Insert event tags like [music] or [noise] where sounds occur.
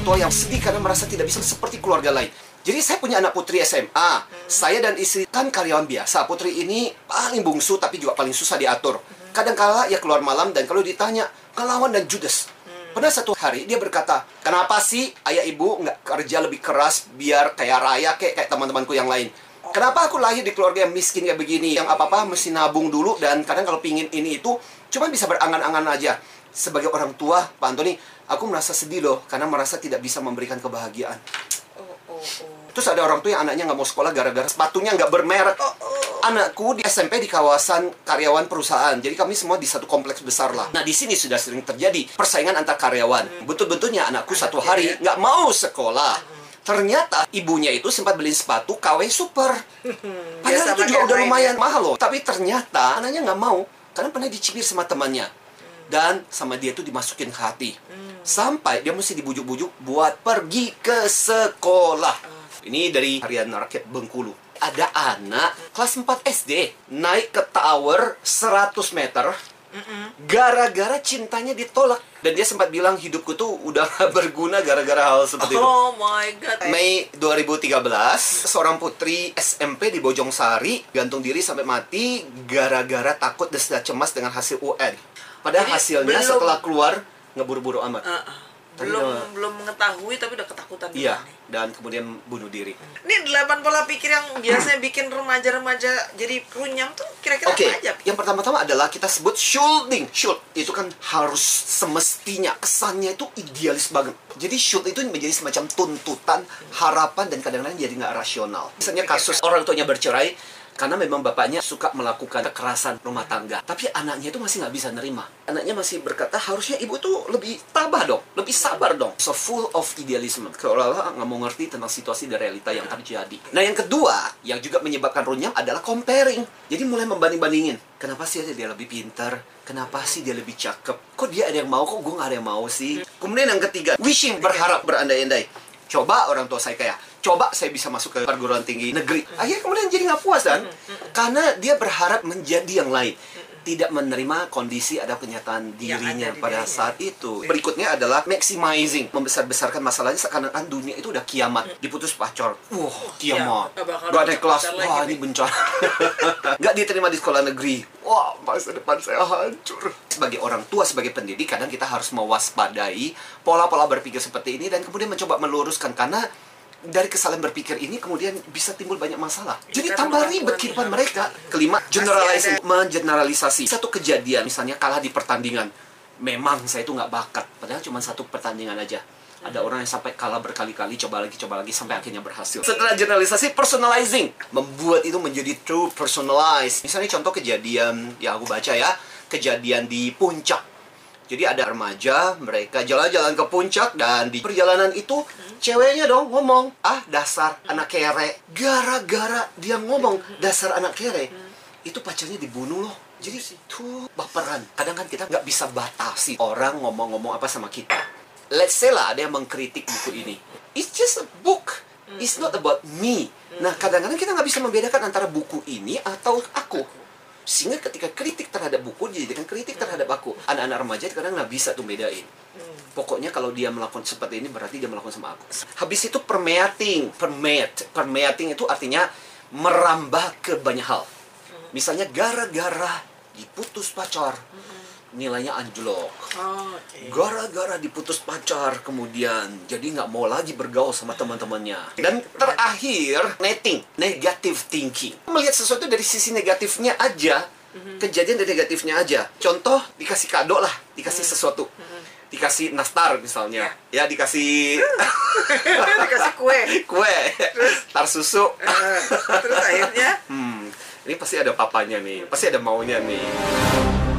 orang tua yang sedih karena merasa tidak bisa seperti keluarga lain. Jadi saya punya anak putri SMA. Saya dan istri kan karyawan biasa. Putri ini paling bungsu tapi juga paling susah diatur. Kadang-kala ya keluar malam dan kalau ditanya ngelawan dan judes. Pernah satu hari dia berkata, kenapa sih ayah ibu nggak kerja lebih keras biar kayak raya kayak kayak teman-temanku yang lain? Kenapa aku lahir di keluarga yang miskin kayak begini? Yang apa-apa mesti nabung dulu dan kadang kalau pingin ini itu cuma bisa berangan-angan aja. Sebagai orang tua, Pak Antoni, aku merasa sedih loh karena merasa tidak bisa memberikan kebahagiaan. Oh, oh, oh. Terus ada orang tua yang anaknya nggak mau sekolah gara-gara sepatunya nggak bermerek. Oh, oh. Anakku di SMP di kawasan karyawan perusahaan. Jadi kami semua di satu kompleks besar lah. Nah di sini sudah sering terjadi persaingan antar karyawan. Betul-betulnya anakku satu hari nggak mau sekolah. Ternyata ibunya itu sempat beli sepatu KW Super. Padahal Biasa itu juga udah lumayan mahal loh. Tapi ternyata anaknya nggak mau karena pernah dicibir sama temannya. Dan sama dia tuh dimasukin ke hati. Sampai dia mesti dibujuk-bujuk buat pergi ke sekolah. Ini dari harian rakyat Bengkulu. Ada anak kelas 4 SD naik ke tower 100 meter gara-gara cintanya ditolak dan dia sempat bilang hidupku tuh udah [laughs] berguna gara-gara hal seperti itu. Oh my god. Mei 2013, seorang putri SMP di Bojongsari gantung diri sampai mati gara-gara takut dan cemas dengan hasil UN. Padahal Jadi, hasilnya belum- setelah keluar ngeburu-buru amat. Tapi belum udah- belum mengetahui tapi udah ketakutan Iya, nih. dan kemudian bunuh diri. Ini delapan pola pikir yang biasanya [clears throat] bikin remaja-remaja jadi runyam tuh kira-kira Oke, apa aja? yang pertama-tama adalah kita sebut shielding. Shield itu kan harus semestinya kesannya itu idealis banget. Jadi shield itu menjadi semacam tuntutan, harapan dan kadang-kadang jadi nggak rasional. Misalnya kasus orang tuanya bercerai karena memang bapaknya suka melakukan kekerasan rumah tangga. Tapi anaknya itu masih nggak bisa nerima. Anaknya masih berkata harusnya ibu tuh lebih tabah dong, lebih sabar dong. So full of idealism. Seolah-olah nggak mau ngerti tentang situasi dan realita yang terjadi. Nah yang kedua yang juga menyebabkan runyam adalah comparing. Jadi mulai membanding-bandingin. Kenapa sih dia lebih pintar? Kenapa sih dia lebih cakep? Kok dia ada yang mau? Kok gue nggak ada yang mau sih? Kemudian yang ketiga, wishing berharap berandai-andai. Coba orang tua saya kaya, coba saya bisa masuk ke perguruan tinggi negeri. Akhirnya kemudian jadi nggak puas kan? Karena dia berharap menjadi yang lain. Tidak menerima kondisi ada kenyataan dirinya ada di pada dirinya. saat itu. Berikutnya adalah maximizing, membesar-besarkan masalahnya seakan-akan dunia itu udah kiamat. Diputus pacar, wah kiamat. Iya, nggak bakal Gak ada kelas, wah ini bencana. [laughs] Nggak diterima di sekolah negeri, wah masa depan saya hancur. Sebagai orang tua, sebagai pendidik, kadang kita harus mewaspadai pola-pola berpikir seperti ini dan kemudian mencoba meluruskan karena dari kesalahan berpikir ini kemudian bisa timbul banyak masalah. Jadi karena tambah ribet kehidupan nih, mereka. Kelima, generalisasi, mengeneralisasi. Satu kejadian, misalnya kalah di pertandingan. Memang saya itu nggak bakat, padahal cuma satu pertandingan aja. Ada orang yang sampai kalah berkali-kali, coba lagi, coba lagi, sampai akhirnya berhasil. Setelah generalisasi, personalizing. Membuat itu menjadi true personalized. Misalnya contoh kejadian, ya aku baca ya, kejadian di puncak. Jadi ada remaja, mereka jalan-jalan ke puncak dan di perjalanan itu ceweknya dong ngomong, ah dasar anak kere. Gara-gara dia ngomong dasar anak kere, itu pacarnya dibunuh loh. Jadi itu baperan. Kadang kan kita nggak bisa batasi orang ngomong-ngomong apa sama kita. Let's say lah ada yang mengkritik buku ini. It's just a book. It's not about me. Nah kadang-kadang kita nggak bisa membedakan antara buku ini atau aku. Sehingga ketika kritik terhadap buku dijadikan kritik terhadap aku. Anak-anak remaja kadang nggak bisa tuh bedain. Pokoknya kalau dia melakukan seperti ini berarti dia melakukan sama aku. Habis itu permeating, permeate. Permeating itu artinya merambah ke banyak hal. Misalnya gara-gara diputus pacar, nilainya anjlok. Oh, oke. Gara-gara diputus pacar kemudian jadi nggak mau lagi bergaul sama teman-temannya. Dan terakhir netting, negative thinking. Melihat sesuatu dari sisi negatifnya aja, kejadian dari negatifnya aja. Contoh dikasih kado lah, dikasih sesuatu. Dikasih nastar misalnya, ya dikasih [laughs] Dikasih kue. [laughs] kue, tar susu. Eh, terus Hmm, pasti ada papanya nih, pasti ada maunya nih.